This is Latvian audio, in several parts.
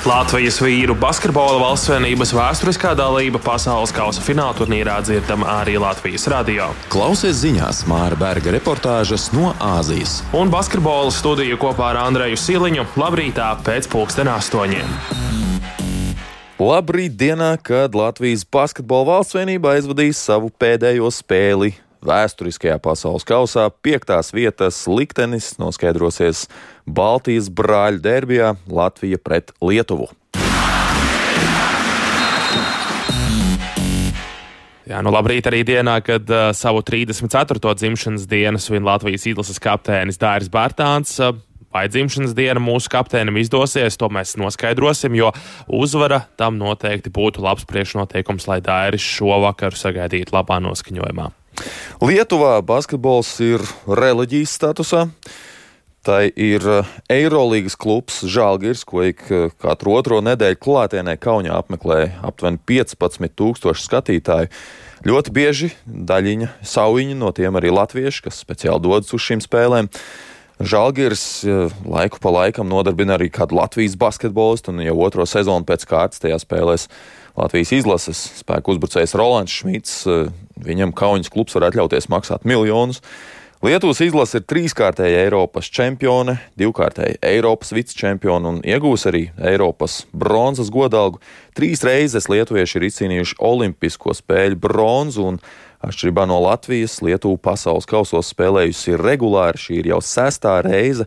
Latvijas vīru basketbola valstsvienības vēsturiskā dalība pasaules kausa fināla turnīrā dzirdama arī Latvijas radio. Klausies ziņās Māra Berga reportāžas no Āzijas. Un basketbola studiju kopā ar Andreju Siliņu labrītā pēc pulksten astoņiem. Labrīt dienā, kad Latvijas basketbola valstsvienība aizvadīs savu pēdējo spēli Vēsturiskajā pasaules kausā piektās vietas liktenis noskaidrosies Baltijas brāļu derbijā Latvija pret Lietuvu. Jā, nu labrīt arī dienā, kad uh, savu 34. dzimšanas dienu svin Latvijas izlases kapteinis Dāris Bērtāns. Uh, vai dzimšanas diena mūsu kapteinim izdosies, to mēs noskaidrosim, jo uzvara tam noteikti būtu labs priekšnoteikums, lai Dairis šovakar sagaidītu labā noskaņojumā. Lietuvā basketbols ir reliģijas statusā. Tā ir eh, Eirolandes klubs Žēlgirs, ko ik eh, katru otro nedēļu klātienē Kaunijā apmeklē aptuveni 15,000 skatītāju. Ļoti bieži daļiņa, sauņi no tiem arī latvieši, kas speciāli dodas uz šīm spēlēm. Žēlgirs eh, laiku pa laikam nodarbina arī kādu Latvijas basketbolistu, un jau otro sezonu pēc kārtas tajā spēlēs Latvijas izlases spēku uzbrucējs Rolands Šmits. Eh, viņam Kaunas klubs var atļauties maksāt miljonus. Lietuvas izlase ir trīskārtēja Eiropas čempione, divkārtēja Eiropas vicečempione un iegūs arī Eiropas bronzas godalgu. Trīs reizes lietuvieši ir izcīnījuši Olimpisko spēļu bronzu un, atšķirībā no Latvijas, Lietuva pasaules kausos spēlējusi regulāri. Šī ir jau sestā reize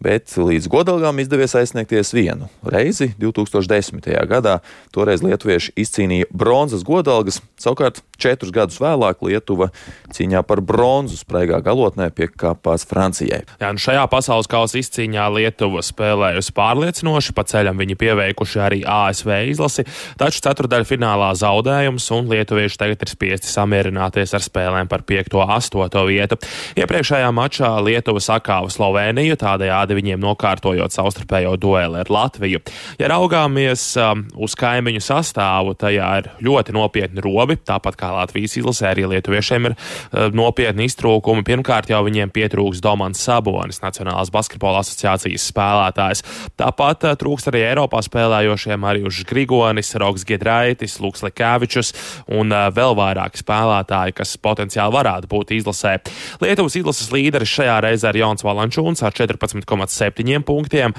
bet līdz godalgām izdevies aizsniegties vienu reizi 2010. gadā. Toreiz lietuvieši izcīnīja bronzas godalgas, savukārt četrus gadus vēlāk Lietuva cīņā par bronzu spraigā galotnē piekāpās Francijai. Jā, nu šajā pasaules kausa izcīņā Lietuva spēlējusi pārliecinoši, pa ceļam viņi pieveikuši arī ASV izlasi, taču ceturdaļu finālā zaudējums un lietuvieši tagad ir spiesti samierināties ar spēlēm par 5.8. vietu. Iepriekšējā mačā Lietuva sakāva Sloveniju, tādējādi viņiem nokārtojot savstarpējo dueli ar Latviju. Ja raugāmies um, uz kaimiņu sastāvu, tajā ir ļoti nopietni robi, tāpat kā Latvijas izlasē, arī lietuviešiem ir uh, nopietni iztrūkumi. Pirmkārt, jau viņiem pietrūks Domants Sabonis, Nacionālās basketbola asociācijas spēlētājs. Tāpat uh, trūkst arī Eiropā spēlējošiem Marijus Grigonis, Roks Giedraitis, Luks Lekēvičus un uh, vēl vairāki spēlētāji, kas potenciāli varētu būt izlasē. Lietuvas izlases līderis šajā reizē ir Jauns Valančūns ar 14,5 1,7 punktiem,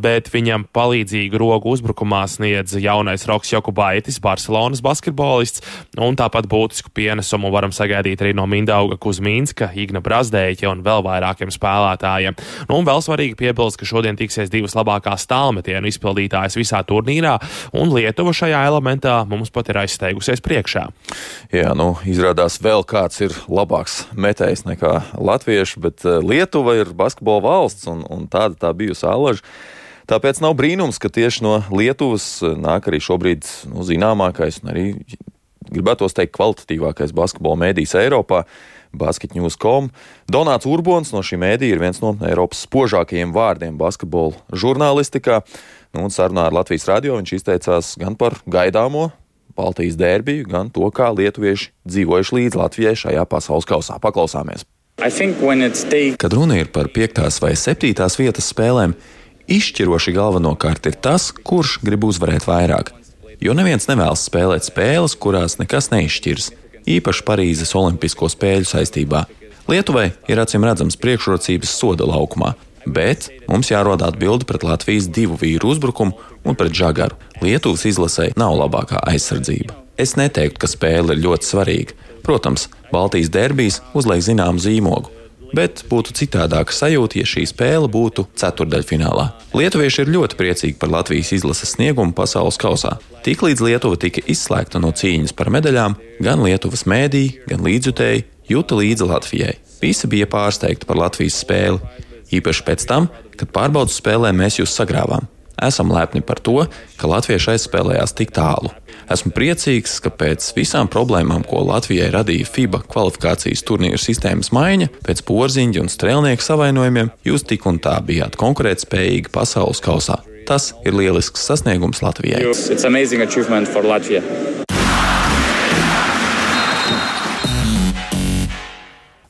bet viņam palīdzīgu rogu uzbrukumā sniedz jaunais Roks Jokubaitis, Barcelonas basketbolists, un tāpat būtisku pienesumu varam sagaidīt arī no Mindauga Kuzmīnska, Igna Brazdēķa un vēl vairākiem spēlētājiem. Nu, un vēl svarīgi piebilst, ka šodien tiksies divas labākās tālmetienu izpildītājas visā turnīrā, un Lietuva šajā elementā mums pat ir aizsteigusies priekšā. Jā, nu, izrādās vēl kāds ir labāks metējs nekā latvieši, bet eh, Lietuva ir basketbola valsts, un, un tāda tā bijusi alaža. Tāpēc nav brīnums, ka tieši no Lietuvas eh, nāk arī šobrīd nu, zināmākais un arī gribētos teikt kvalitatīvākais basketbola mēdījis Eiropā. Basketnews.com. Donāts Urbons no šī mēdīja ir viens no Eiropas spožākajiem vārdiem basketbola žurnālistikā. Nu, un sarunā ar Latvijas radio viņš izteicās gan par gaidāmo Baltijas derbiju, gan to, kā lietuvieši dzīvojuši līdz Latvijai šajā pasaules kausā. Paklausāmies! Kad runa ir par piektās vai septītās vietas spēlēm, izšķiroši galvenokārt ir tas, kurš grib uzvarēt vairāk. Jo neviens nevēlas spēlēt spēles, kurās nekas neizšķirs, īpaši Parīzes Olimpisko spēļu saistībā. Lietuvai ir acīm redzams priekšrocības soda laukumā, bet mums jārod atbildi pret Latvijas divu vīru uzbrukumu un pret žagaru. Lietuvas izlasē nav labākā aizsardzība. Es neteiktu, ka spēle ir ļoti svarīga. Protams, Baltijas derbijas uzliek zināmu zīmogu, bet būtu citādāka sajūta, ja šī spēle būtu ceturdaļfinālā. Lietuvieši ir ļoti priecīgi par Latvijas izlases sniegumu pasaules kausā. Tiklīdz Lietuva tika izslēgta no cīņas par medaļām, gan Lietuvas mēdīji, gan līdzjutēji jūta līdzi Latvijai. Visi bija pārsteigti par Latvijas spēli, īpaši pēc tam, kad pārbaudas spēlē mēs jūs sagrāvām. Esam lepni par to, ka latvieši aizspēlējās tik tālu. Esmu priecīgs, ka pēc visām problēmām, ko Latvijai radīja FIBA kvalifikācijas turnīru sistēmas maiņa, pēc porziņa un strēlnieku savainojumiem, jūs tik un tā bijāt konkurētspējīgi pasaules kausā. Tas ir lielisks sasniegums Latvijai.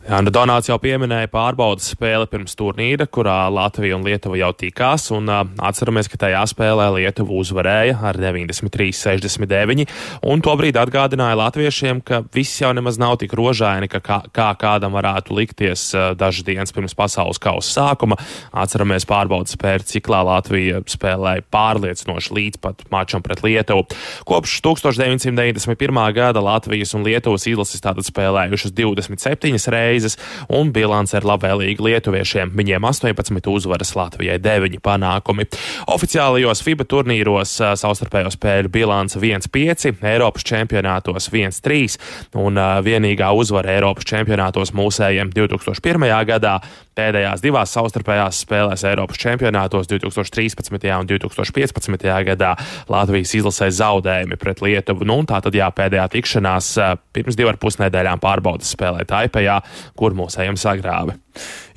Jā, nu Donāts jau pieminēja pārbaudas spēli pirms turnīra, kurā Latvija un Lietuva jau tikās, un uh, atceramies, ka tajā spēlē Lietuva uzvarēja ar 93-69, un tobrīd atgādināja latviešiem, ka viss jau nemaz nav tik rožaini, ka kā, kā kādam varētu likties uh, dažas dienas pirms pasaules kausa sākuma. Atceramies pārbaudas spēli, ciklā Latvija spēlēja pārliecinoši līdz pat mačam pret Lietuvu. Kopš 1991. gada Latvijas un Lietuvas izlases tātad spēlējušas 27 reizes reizes, un bilance ir labvēlīga lietuviešiem. Viņiem 18 uzvaras, Latvijai 9 panākumi. Oficiālajos FIBA turnīros savstarpējo spēļu bilance 1-5, Eiropas čempionātos 1-3, un vienīgā uzvara Eiropas čempionātos mūsējiem 2001. gadā. Pēdējās divās savstarpējās spēlēs Eiropas čempionātos 2013. un 2015. gadā Latvijas izlasē zaudējumi pret Lietuvu. Nu, tā tad jā, pēdējā tikšanās pirms divu ar pus nedēļām pārbaudas spēlē Taipējā, kur mūs ejam sagrāvi.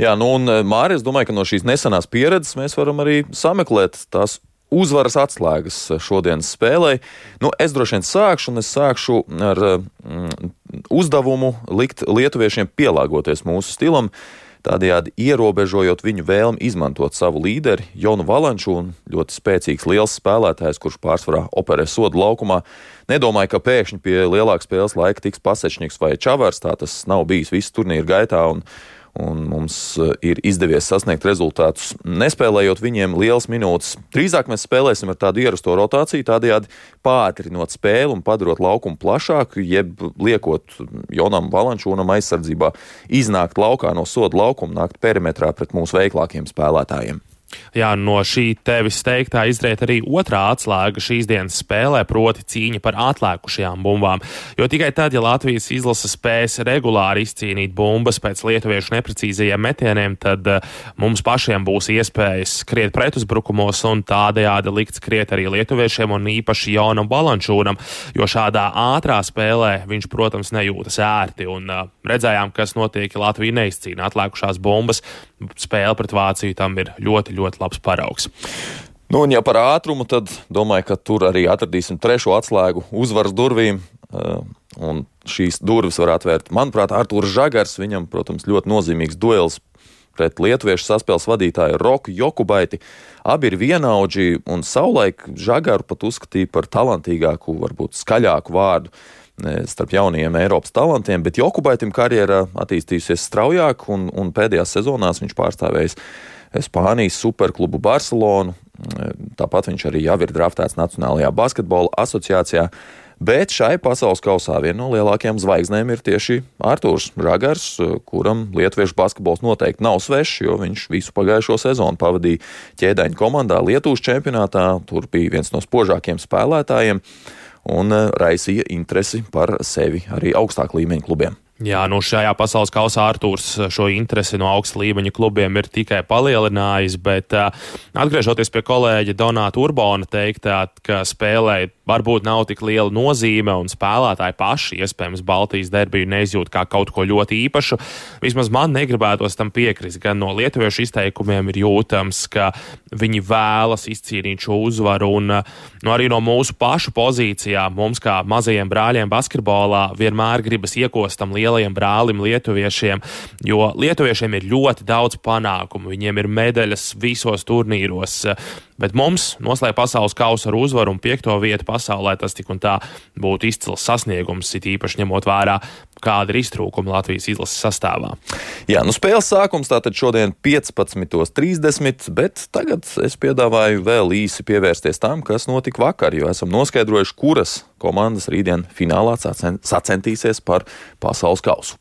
Jā, nu un eh, Mārija, es domāju, ka no šīs nesenās pieredzes mēs varam arī sameklēt tās uzvaras atslēgas šodienas spēlē. Nu, es droši vien sākšu, un es sākšu ar mm, uzdevumu likt lietuviešiem pielāgoties mūsu stilam. Tādējādi ierobežojot viņu vēlmi izmantot savu līderi, Jonu Valanču, un ļoti spēcīgs liels spēlētājs, kurš pārsvarā operē sodu laukumā. Nedomāju, ka pēkšņi pie lielāka spēles laika tiks Pasečņiks vai Čavars, tā tas nav bijis visu turnīru gaitā. Un, un mums eh, ir izdevies sasniegt rezultātus, nespēlējot viņiem lielas minūtes. Drīzāk mēs spēlēsim ar tādu ierasto rotāciju, tādējādi pātrinot spēli un padarot laukumu plašāku, jeb liekot Jonam Valančūnam aizsardzībā iznākt laukā no soda laukuma, nākt perimetrā pret mūsu veiklākiem spēlētājiem. Jā, no šī tevis teiktā izriet arī otrā atslēga šīs dienas spēlē, proti cīņa par atlēkušajām bumbām. Jo tikai tad, ja Latvijas izlase spēs regulāri izcīnīt bumbas pēc lietuviešu neprecīzajiem metieniem, tad uh, mums pašiem būs iespējas skriet pretuzbrukumos un tādējādi likt skriet arī lietuviešiem un īpaši Jonam Balančūnam, jo šādā ātrā spēlē viņš, protams, nejūtas ērti. Un uh, redzējām, kas notiek, ja Latvija neizcīna atlēkušās bumbas. Spēle pret Vāciju tam ir ļoti, ļoti labs paraugs. Nu, un ja par ātrumu, tad domāju, ka tur arī atradīsim trešo atslēgu uzvaras durvīm. Uh, un šīs durvis var atvērt, manuprāt, Arthurs Žagars. Viņam, protams, ļoti nozīmīgs duels pret lietuviešu saspēles vadītāju Roku Jokubaiti. Abi ir vienaudži, un savulaik Žagaru pat uzskatīja par talantīgāku, varbūt skaļāku vārdu starp jaunajiem Eiropas talantiem, bet Jokubaitim karjera attīstījusies straujāk, un, un pēdējās sezonās viņš pārstāvējis Spānijas superklubu Barcelonu. Tāpat viņš arī jau ir draftēts Nacionālajā basketbola asociācijā. Bet šai pasaules kausā viena no lielākajām zvaigznēm ir tieši Arthurs Žagars, kuram lietuviešu basketbols noteikti nav svešs, jo viņš visu pagājušo sezonu pavadīja ķēdeņu komandā Lietuvas čempionātā. Tur bija viens no spožākajiem spēlētājiem un raisīja interesi par sevi arī augstāku līmeņu klubiem. Jā, nu šajā pasaules kausā Arthurs šo interesi no augsta līmeņa klubiem ir tikai palielinājis, bet uh, atgriežoties pie kolēģa Donāta Urbāna teiktā, ka spēlē varbūt nav tik liela nozīme un spēlētāji paši iespējams Baltijas derbiju neizjūt kā kaut ko ļoti īpašu, vismaz man negribētos tam piekrist. Gan no lietuviešu izteikumiem ir jūtams, ka viņi vēlas izcīnīt šo uzvaru, un nu, arī no mūsu pašu pozīcijām mums kā mazajiem brāļiem basketbolā vienmēr gribas iekostam lielu lielajiem brālim, lietuviešiem, jo lietuviešiem ir ļoti daudz panākumu. Viņiem ir medaļas visos turnīros, bet mums noslēgt pasaules kausa ar uzvaru un piekto vietu pasaulē tas tik un tā būtu izcils sasniegums, it īpaši ņemot vērā, kāda ir iztrūkuma Latvijas izlases sastāvā. Jā, nu spēles sākums tātad šodien 15.30, bet tagad es piedāvāju vēl īsi pievērsties tam, kas notika vakar, jo esam noskaidrojuši, kuras komandas rītdien finālā sacentīsies par pasaules kausu.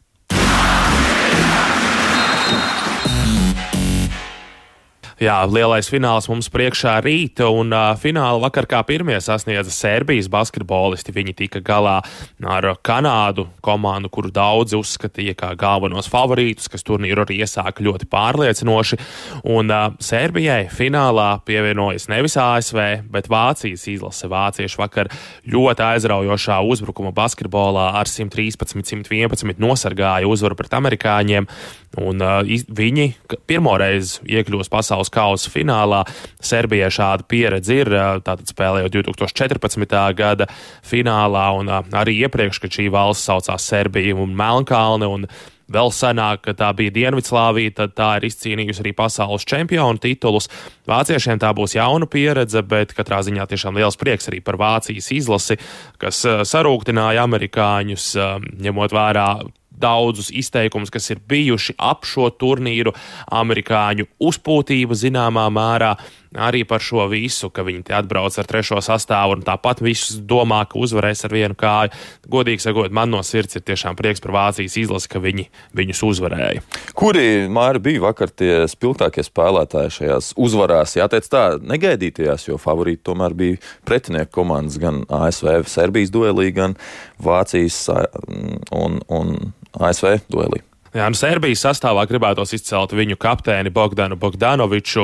Jā, lielais fināls mums priekšā rīt, un uh, fināla vakar kā pirmie sasniedza Serbijas basketbolisti. Viņi tika galā ar Kanādu komandu, kuru daudzi uzskatīja kā galvenos favorītus, kas turnīru arī iesāka ļoti pārliecinoši. Un uh, Serbijai finālā pievienojas nevis ASV, bet Vācijas izlase. Vācieši vakar ļoti aizraujošā uzbrukuma basketbolā ar 113-111 nosargāja uzvaru pret amerikāņiem, un uh, viņi pirmoreiz iekļūst pasaules kausa finālā. Serbijai šāda pieredze ir, tātad spēlējot 2014. gada finālā un arī iepriekš, kad šī valsts saucās Serbija un Melnkalne. Un vēl senāk, ka tā bija Dienvidslāvija, tad tā ir izcīnījusi arī pasaules čempionu titulus. Vāciešiem tā būs jauna pieredze, bet katrā ziņā tiešām liels prieks arī par Vācijas izlasi, kas sarūktināja amerikāņus, ņemot vērā daudzus izteikumus, kas ir bijuši ap šo turnīru, amerikāņu uzpūtību zināmā mērā arī par šo visu, ka viņi te atbrauc ar trešo sastāvu un tāpat visus domā, ka uzvarēs ar vienu kāju. Godīgi sakot, man no sirds ir tiešām prieks par Vācijas izlasi, ka viņi viņus uzvarēja. Kuri māri bija vakar tie spilgtākie spēlētāji šajās uzvarās? Jāteic tā, negaidītajās, jo favorīti tomēr bija pretinieku komandas gan ASV, Serbijas duelī, gan Vācijas un, un ASV duelī. Jā, nu, Serbijas sastāvā gribētos izcelt viņu kapteini Bogdanu Bogdanoviču.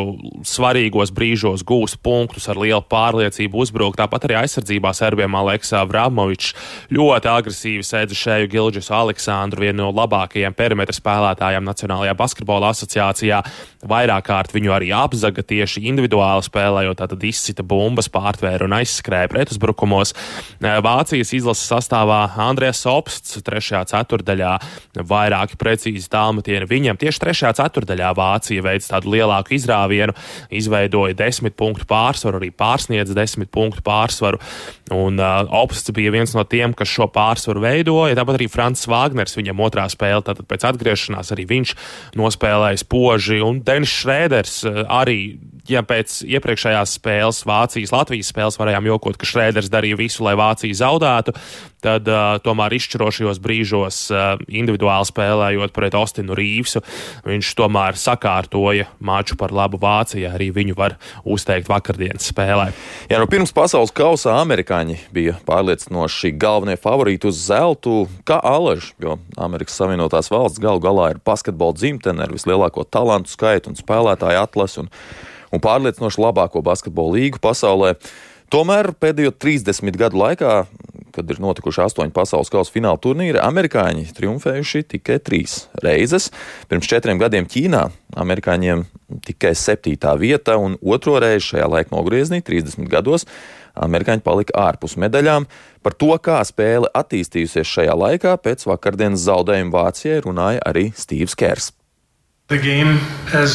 Svarīgos brīžos gūst punktus ar lielu pārliecību uzbrukt. Tāpat arī aizsardzībā serbiem Aleksā Vramovičs ļoti agresīvi sēdza šeju Gilģis Aleksandru, vienu no labākajiem perimetra spēlētājiem Nacionālajā basketbola asociācijā. Vairāk kārt viņu arī apzaga tieši individuāli spēlējot, tātad izcita bumbas, pārtvēra un aizskrēja pretuzbrukumos. Vācijas izlases sastāvā Andrēs Opsts trešajā ceturdaļā vairāki pret precīzi tālmetieni viņam. Tieši trešajā ceturdaļā Vācija veids tādu lielāku izrāvienu, izveidoja desmit punktu pārsvaru, arī pārsniedz desmit punktu pārsvaru. Un uh, Opsts bija viens no tiem, kas šo pārsvaru veidoja. Tāpat arī Frančs Vāgners viņam otrā spēle, tātad pēc atgriešanās arī viņš nospēlēja spoži. Un Denis Šrēders uh, arī ja pēc iepriekšējās spēles, Vācijas-Latvijas spēles, varējām jokot, ka Šrēders darīja visu, lai Vācija zaudētu, tad uh, tomēr izšķirošajos brīžos, uh, individuāli spēlējot pret Ostinu Rīvsu, viņš tomēr sakārtoja maču par labu Vācijai. Arī viņu var uzteikt vakardienas spēlē. Jā, nu pirms pasaules kausa amerikāņi bija pārliecinoši galvenie favorīti uz zeltu, kā alaži, jo Amerikas Savienotās valsts galu galā ir basketbola dzimtene ar vislielāko talantu skaitu un spēlētāju atlasi. Un un pārliecinoši labāko basketbola līgu pasaulē. Tomēr pēdējo 30 gadu laikā, kad ir notikuši astoņi pasaules kausa fināla turnīri, amerikāņi triumfējuši tikai trīs reizes. Pirms četriem gadiem Ķīnā amerikāņiem tikai septītā vieta, un otro reizi šajā laika nogriezienī, 30 gados, amerikāņi palika ārpus medaļām. Par to, kā spēle attīstījusies šajā laikā, pēc vakardienas zaudējuma Vācijai runāja arī Stīvs Kērs. Has,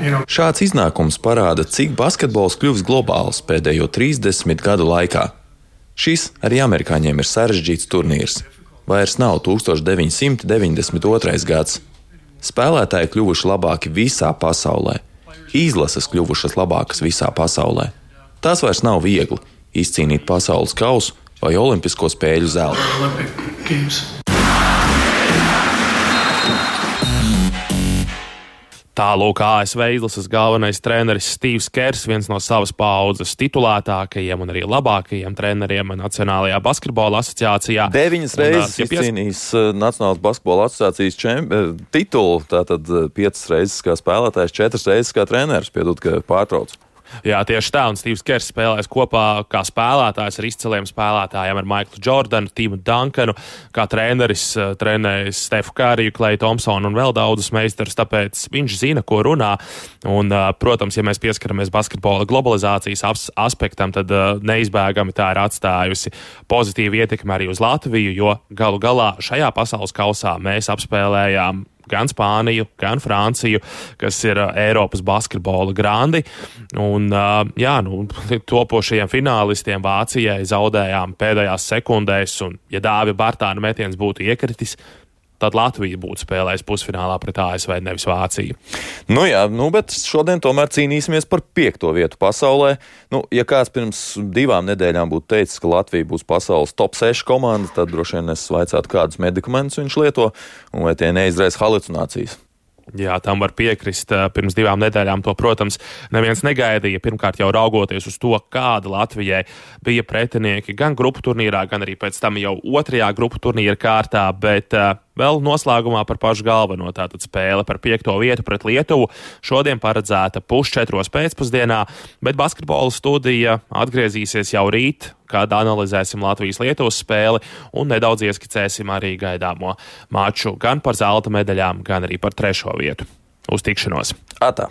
you know... Šāds iznākums parāda, cik basketbols kļuvis globāls pēdējo 30 gadu laikā. Šis arī amerikāņiem ir sarežģīts turnīrs. Vairs nav 1992. gads. Spēlētāji kļuvuši labāki visā pasaulē, izlases kļuvušas labākas visā pasaulē. Tas vairs nav viegli izcīnīt pasaules kausu vai olimpisko spēļu zeltu. Tālūk, ASV izlases galvenais treneris Steve's Kers, viens no savas paudzes titulētākajiem un arī labākajiem treneriem Nacionālajā basketbola asociācijā. Deviņas reizes ja izcīnījis pies... Nacionālās basketbola asociācijas čem... titulu, tātad piecas reizes kā spēlētājs, četras reizes kā treneris, piedod, ka pārtrauc. Jā, tieši tā, un Steve's Kers spēlēs kopā kā spēlētājs ar izciliem spēlētājiem, ar Maiklu Jordanu, Timu Dunkanu, kā treneris, eh, trenējis Stefu Kāriju, Kleju Thompsonu un vēl daudzus meistarus, tāpēc viņš zina, ko runā. Un, eh, protams, ja mēs pieskaramies basketbola globalizācijas aspektam, tad eh, neizbēgami tā ir atstājusi pozitīvu ietekmi arī uz Latviju, jo galu galā šajā pasaules kausā mēs apspēlējām gan Spāniju, gan Franciju, kas ir Eiropas basketbola grandi. Un, jā, nu, topošajiem finālistiem Vācijai zaudējām pēdējās sekundēs, un, ja Dāvija Bartāna metiens būtu iekritis, tad Latvija būtu spēlējusi pusfinālā pret ASV, nevis Vāciju. Nu jā, nu, bet šodien tomēr cīnīsimies par piekto vietu pasaulē. Nu, ja kāds pirms divām nedēļām būtu teicis, ka Latvija būs pasaules top 6 komanda, tad droši vien es vaicātu, kādus medikamentus viņš lieto un vai tie neizraisa halucinācijas. Jā, tam var piekrist. Pirms divām nedēļām to, protams, neviens negaidīja. Pirmkārt, jau raugoties uz to, kāda Latvijai bija pretinieki gan grupu turnīrā, gan arī pēc tam jau otrajā grupu turnīra kārtā. Bet uh, vēl noslēgumā par pašu galveno tātad spēle par piekto vietu pret Lietuvu. Šodien paredzēta pusčetros pēcpusdienā, bet basketbola studija atgriezīsies jau rīt kad analizēsim Latvijas-Lietuvas spēli un nedaudz ieskicēsim arī gaidāmo maču gan par zelta medaļām, gan arī par trešo vietu. Uz tikšanos! Atā.